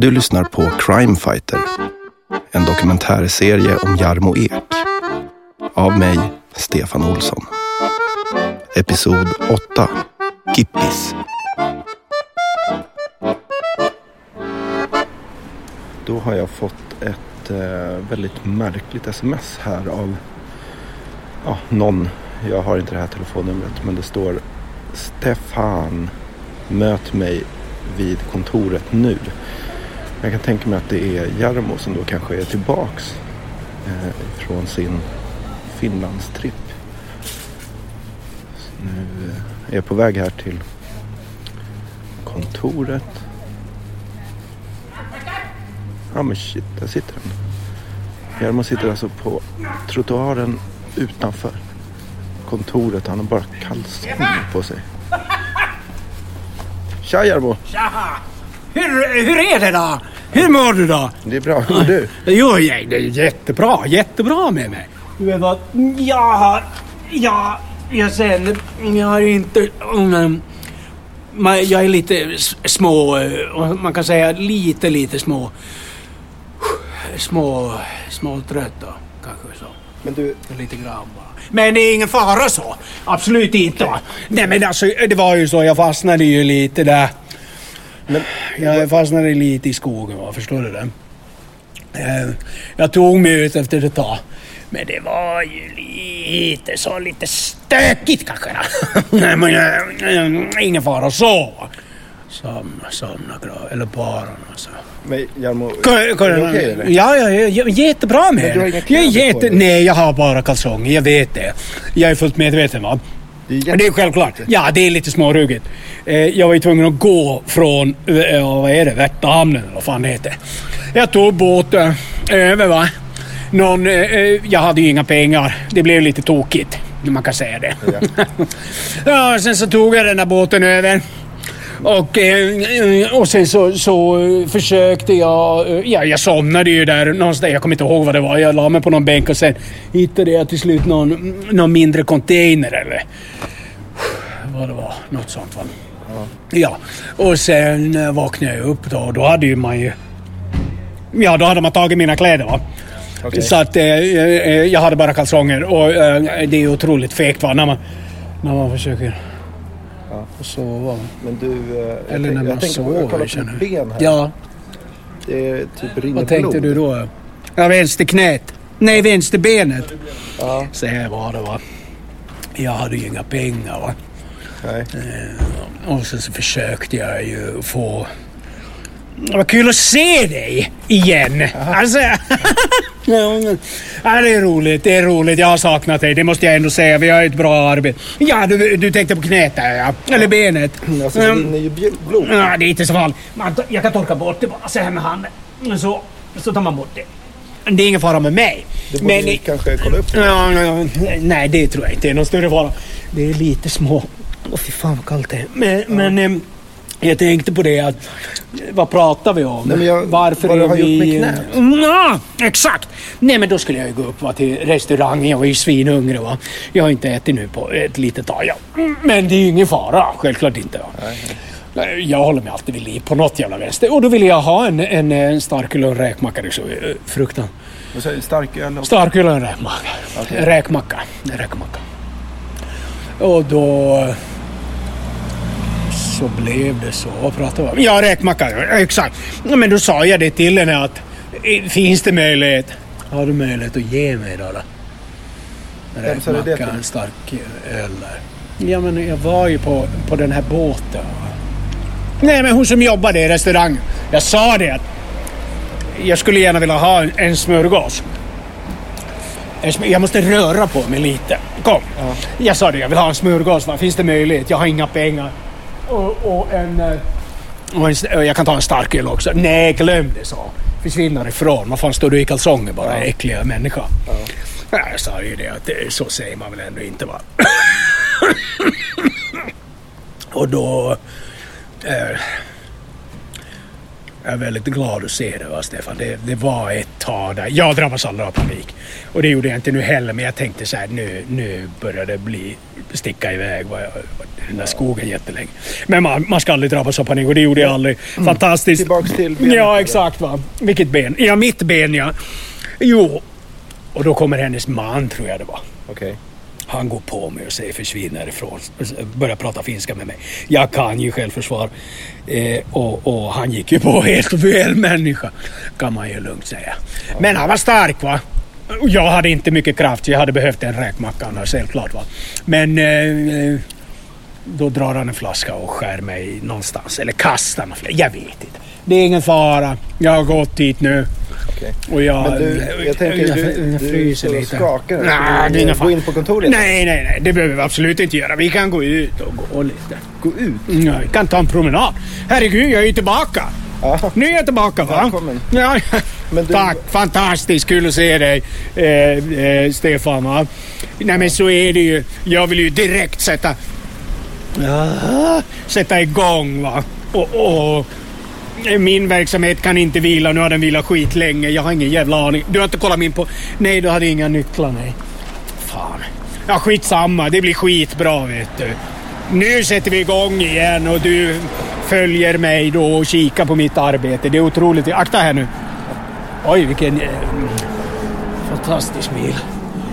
Du lyssnar på Crime Fighter. En dokumentärserie om Jarmo Ek. Av mig, Stefan Olsson. Episod 8. Kippis. Då har jag fått ett eh, väldigt märkligt sms här av ja, någon. Jag har inte det här telefonnumret men det står Stefan, möt mig vid kontoret nu. Jag kan tänka mig att det är Jarmo som då kanske är tillbaks eh, från sin Finlandstripp. Nu eh, är jag på väg här till kontoret. Ja men shit, där sitter han. Jarmo sitter alltså på trottoaren utanför kontoret. Han har bara kalsonger på sig. Tja Jarmo! Tja! Hur, hur är det då? Hur mår du då? Det är bra. Hur mår du? Jo, jag- det är jättebra. Jättebra med mig. Du vet vad? Jag har... Jag... Jag sen... Jag har inte... Man- jag är lite s- små... eh, Man kan säga lite, lite små... Små... Små trött då. Kanske så. Men du, Lite grann bara. Men det är ingen fara så. Absolut inte. Nej men alltså det var ju så. Jag fastnade ju lite där. Men- jag fastnade lite i skogen va. Förstår du det? Eh, Jag tog mig ut efter ett tag. Men det var ju lite så lite stökigt kanske. Nej men eh, ingen fara så. Somna, somna bra. Eller bara alltså. men Jarmo, är det okej eller? Ja, ja, ja, jättebra med Men du har inga Jag är kläder på jätte... dig. Nej, jag har bara kalsonger. Jag vet det. Jag är fullt medveten va. Det är, Ja, Det är självklart. Ja, det är lite småruggigt. Eh, Jag var ju tvungen att gå från, eh, ja, vad är det, Värtahamnen eller vad fan det heter. Jag tog båten över va. Någon, eh, eh, jag hade ju inga pengar. Det blev lite tokigt. Man kan säga det. Ja, sen så tog jag den där båten över. Och, eh, och sen så, så försökte jag... eh, Ja, jag somnade ju där någonstans. Jag kommer inte ihåg vad det var. Jag la mig på någon bänk och sen hittade jag till slut någon, någon mindre container eller vad det var. Något sånt va. Ja, och sen eh, vaknade jag upp då och då hade ju man ju... Ja, då hade man tagit mina kläder va. Okej. Så att eh, jag hade bara kalsonger och eh, det är otroligt fegt va när man, när man försöker Ja. sova. Men du, eh, Eller när man på, jag sover, kollar på ben här. Ja, Det är typ rinner vad tänkte blod. du då? Ja, vänsterknät. Nej, vänsterbenet. Ja, Så här var det va. Jag hade ju inga pengar va. nej. Och sen så försökte jag ju få... Vad kul att se dig igen! Alltså... ja, det är roligt, det är roligt. Jag har saknat dig, det måste jag ändå säga. Vi har ett bra arbete. Ja, du, du tänkte på knät där ja. Eller benet. Alltså, det Mm. rinner ju blod. Ja, det är inte så farligt. Man, jag kan torka bort det bara så här med handen. Så, så tar man bort det. Det är ingen fara med mig. Det borde Men- kanske kolla upp. Ja, ja, nej, det tror jag inte är någon större fara. Det är lite små... Åh, fy fan vad kallt det är. Men, men ehm, jag tänkte på det att... Vad pratar vi om? Nej, jag- Varför vad du är har vi... gjort med knät. Ja, exakt! Nej, men då skulle jag ju gå upp va, till restaurangen. Jag var ju svinhungrig. Va? Jag har inte ätit nu på ett litet tag. Ja. Men det är ju ingen fara. Självklart inte. Va? Jag håller mig alltid vid liv på något jävla vänster. Och då ville jag ha en, en, en starköl och en räkmacka. Det är så eh, fruktan. Så är det starköl och... Starköl och en räkmacka. En räkmacka. Räkmacka. Och då... Så blev det så. Vad pratade vi om? Ja, räkmacka. ja, Exakt. Ja, Men då sa jag det till henne att finns det möjlighet? Har du möjlighet att ge mig då? då? Räkmacka, en stark öl där. Ja, men jag var ju på, på den här båten. Nej, men hon som jobbade i restaurangen. Jag sa det att jag skulle gärna vilja ha en, en smörgås. Jag måste röra på mig lite. Kom. Jag sa det, jag vill ha en smörgås. Va? Finns det möjlighet? Jag har inga pengar. Och, och en... eh, Och en, jag kan ta en stark öl också. Nej, glöm det, sa Försvinner ifrån. Vad fan står du i kalsonger bara, äckliga människa. Ja, jag sa ju det att det, så säger man väl ändå inte va. och då... Eh, Jag är väldigt glad att se det, va, Stefan. Det, det var ett tag där. Jag drabbas aldrig av panik. Och det gjorde jag inte nu heller, men jag tänkte så här, nu, nu börjar det bli sticka iväg. Jag, den där skogen jättelänge. Men man, man ska aldrig drabbas av panik och det gjorde jag aldrig. Fantastiskt. Tillbaks till benet, Ja, exakt. Va? Vilket ben? Ja, mitt ben ja. Jo. Och då kommer hennes man, tror jag det var. Okej. Han går på mig och säger försvinn härifrån. Börjar prata finska med mig. Jag kan ju självförsvar. Eh, och, och han gick ju på helt fel människa. Kan man ju lugnt säga. Men han var stark va. Jag hade inte mycket kraft. Jag hade behövt en räkmacka annars självklart va. Men eh, eh, då drar han en flaska och skär mig någonstans. Eller kastar en flaska. Jag vet inte. Det är ingen fara. Jag har gått dit nu okej. Och jag, Men du, jag tänker, jag, du, jag fryser lite. skakar. Nej, det är gå in på kontoret? Nej, nej, nej. Det behöver vi absolut inte göra. Vi kan gå ut och gå lite. Gå ut? Ja, vi kan ta en promenad. Herregud, jag är ju tillbaka. Ja. Nu är jag tillbaka va? Välkommen. Ja, Men du- Tack, fantastiskt kul att se dig eh, eh, Stefan. Va? Nej men så är det ju. Jag vill ju direkt sätta, Ah, sätta igång va. Och, och, min verksamhet kan inte vila. Nu har den vilat skit länge. Jag har ingen jävla aning. Du har inte kollat min på... Nej, du hade inga nycklar. Nej. Fan. Ja, skitsamma. Det blir skitbra vet du. Nu sätter vi igång igen och du följer mig då och kikar på mitt arbete. Det är otroligt. Akta här nu. Oj, vilken eh, fantastisk bil.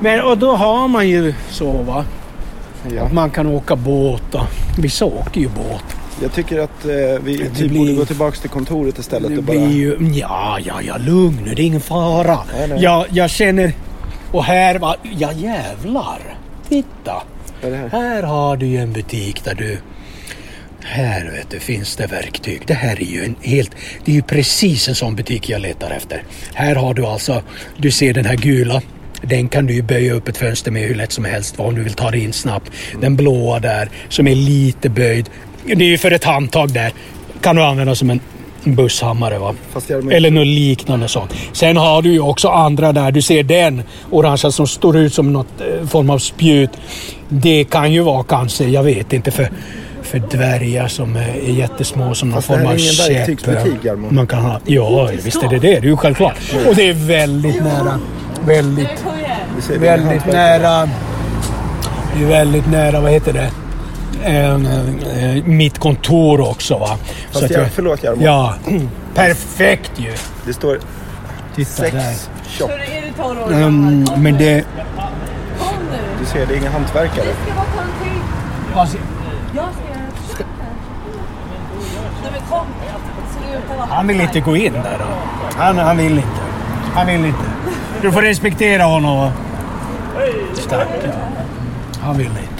Men och då har man ju så va. Ja. Att man kan åka båt och vissa åker ju båt. Jag tycker att eh, vi Det typ blir- borde gå tillbaka till kontoret istället Det och bara... blir ju... Ja, ja, ja, lugn nu. Det är ingen fara. Nej, nej. Jag, jag känner... Och här var... Ja, jävlar. Titta. Här? Här har du ju en butik där du... Här vet du, finns det verktyg. Det här är ju en helt... Det är ju precis en sån butik jag letar efter. Här har du alltså... Du ser den här gula. Den kan du ju böja upp ett fönster med hur lätt som helst om du vill ta dig in snabbt. Den blåa där som är lite böjd. Det är ju för ett handtag där. Kan du använda som en busshammare va. Eller något liknande sånt. Sen har du ju också andra där. Du ser den orangea som står ut som något eh, form av spjut. Det kan ju vara kanske, jag vet inte, för, för dvärgar som är jättesmå som någon form av käpp. Man kan ha. Ja, visst är det det. Det är ju självklart. Och det är väldigt nära. Väldigt, väldigt nära. Det är väldigt nära, vad heter det? Eh, mitt kontor också va. Fast att jag, förlåt Jarmo. Ja, perfekt ju. Det står Titta där. sex shop. Så är du 12 år Mm, gammal? Kom men det... Du ser, det är inga hantverkare. Det ska. Jag vara Han vill inte gå in där då. Han, han vill inte. Han vill inte. Du får respektera honom. Stackarn. Han vill inte.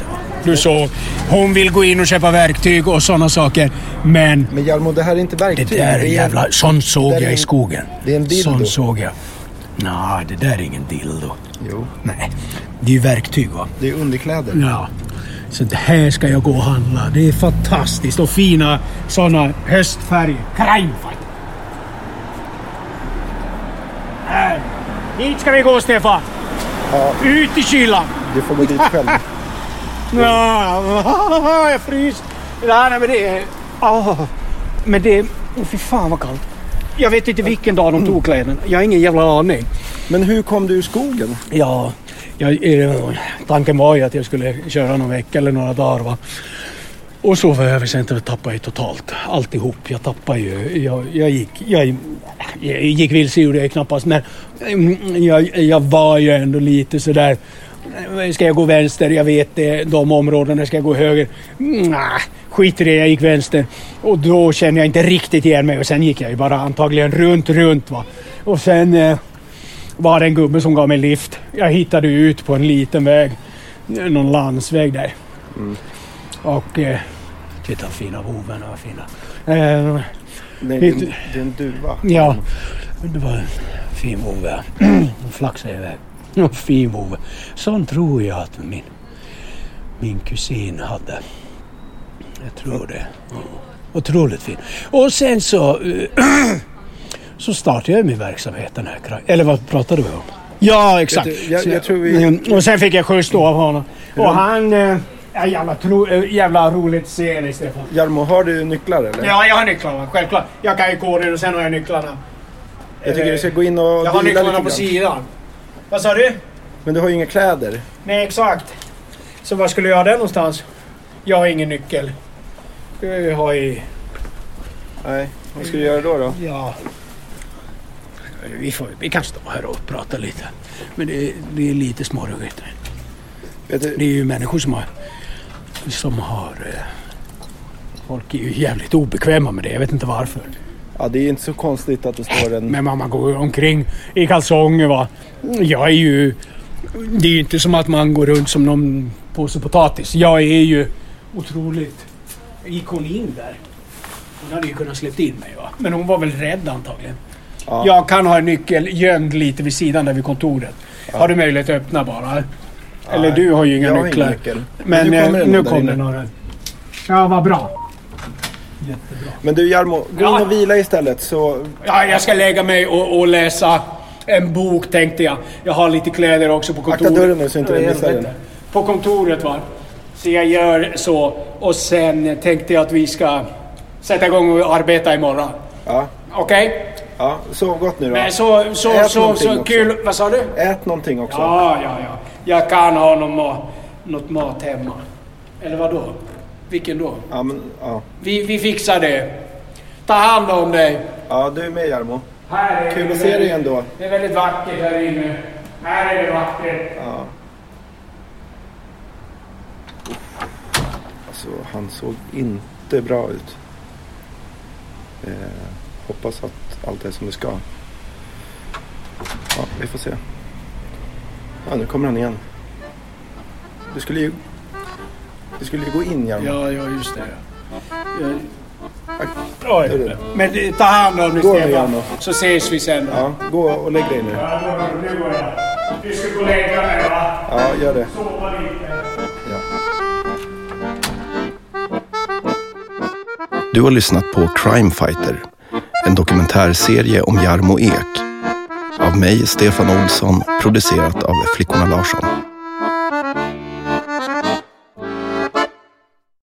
Du såg, hon vill gå in och köpa verktyg och sådana saker. Men Men Jarmo, det här är inte det verktyg. där är Det jävla... Sånt såg det jag i en- skogen. det är en dildo. Sånt såg jag. Nej, det där är ingen dildo. Jo, Nej, det är ju verktyg va. det är underkläder. Ja. Så det här ska jag gå och handla. Det är fantastiskt. Och fina såna höstfärger. Krajmfajt. Här. Dit ska vi gå Stefan. Ja, Ut i kylan. du får gå dit själv. Ja, jag fryser. Nej, nej, men det är... åh. Men det åh, Fy fan vad kallt. Jag vet inte vilken dag de tog kläderna. Jag har ingen jävla aning. Men hur kom du ur skogen? Ja, jag, eh, tanken var ju att jag skulle köra någon vecka eller några dagar. Va? Och sova över sen tappade jag totalt alltihop. Jag tappade ju. Jag, jag, gick, jag, jag gick vilse gjorde jag knappast men mm, jag, jag var ju ändå lite sådär. Ska jag gå vänster? Jag vet det. De områdena. Ska jag gå höger? Mm, nah, skit i det. Jag gick vänster. Och då kände jag inte riktigt igen mig. Och sen gick jag ju bara antagligen runt, runt. Va? Och sen eh, var det en gubbe som gav mig lift. Jag hittade ut på en liten väg. Någon landsväg där. Och... Eh, titta fina hoven och fina. Eh, Nej, det, är en, det är en duva. ja, det var en fin vovve. Hon flaxade iväg. En fin vovve. Sån tror jag att min, min kusin hade. Jag tror det. Ja. Otroligt fin. Och sen så... eh, så startade jag min verksamhet den här Eller vad pratade vi om? Ja, exakt. Du, jag- jag vi- Mm, Och sen fick jag skjuts då av honom. Och han... Eh, Ja, jävla, tro, äh, jävla roligt att se dig Stefan. Jarmo, har du nycklar eller? Ja, jag har nycklarna. Självklart. Jag kan ju koden och sen har jag nycklarna. Jag tycker Eh, du ska gå in och Jag har nycklarna på sidan. Vad sa du? Men du har ju inga kläder. Nej, exakt. Så var skulle jag ha den någonstans? Jag har ingen nyckel. Jag har i... Nej, vad ska du göra då? då? Ja... Vi, får, vi kan stå här och prata lite. Men det, det är lite småruggigt. Vet Det du, är ju människor som har... Som har... eh, Folk är ju jävligt obekväma med det. Jag vet inte varför. Ja, det är inte så konstigt att det står en... Men man går omkring i kalsonger va. Jag är ju... Det är ju inte som att man går runt som någon påse potatis. Jag är ju otroligt... Gick hon in där? Hon hade ju kunnat släppt in mig va. Men hon var väl rädd antagligen. Ja. Jag kan ha en nyckel gömd lite vid sidan där vid kontoret. Har du möjlighet att öppna bara? Eller Nej, du har ju inga jag har nycklar. ingen nyckel. Men, nu eh, kommer nu någon där kom inne. det några. Ja, vad bra. Jättebra. Men du Jarmo, gå Ja. in och vila istället så... Ja, jag ska lägga mig och, och läsa en bok tänkte jag. Jag har lite kläder också på kontoret. Akta dörren nu så inte Ja, missar den. På kontoret va. Så jag gör så. Och sen tänkte jag att vi ska sätta igång och arbeta imorgon. Ja, Okej? ja sov gott nu då. Men så, så, Ät så, så också. kul. Vad sa du? Ät någonting också. Ja, ja, ja. Jag kan ha någon mat, något mat hemma. Eller vad då? Vilken då? Ja, men, ja. Vi, vi fixar det. Ta hand om dig. ja, du är med Jarmo. Här är Kul det att se dig väldigt- ändå. Det är väldigt vackert här inne. Här är det vackert. Ja. Alltså, han såg inte bra ut. Eh, hoppas att allt är som det ska. Ja, vi får se. Ja, nu kommer han igen. Du skulle ju... Du skulle ju gå in Jarmo. Ja, ja just det. Aj, Oj. dörren. Men det- ta hand om dig Gå nu, Stefan. Janne. Så ses vi sen. Ja, gå och lägg dig nu. Ja, nu går jag. Du ska gå och lägga mig va? Ja, gör det. Sova lite. Ja. Du har lyssnat på Crime Fighter, en dokumentärserie om Jarmo Ek. Av mig, Stefan Olsson, producerat av Flickorna Larsson.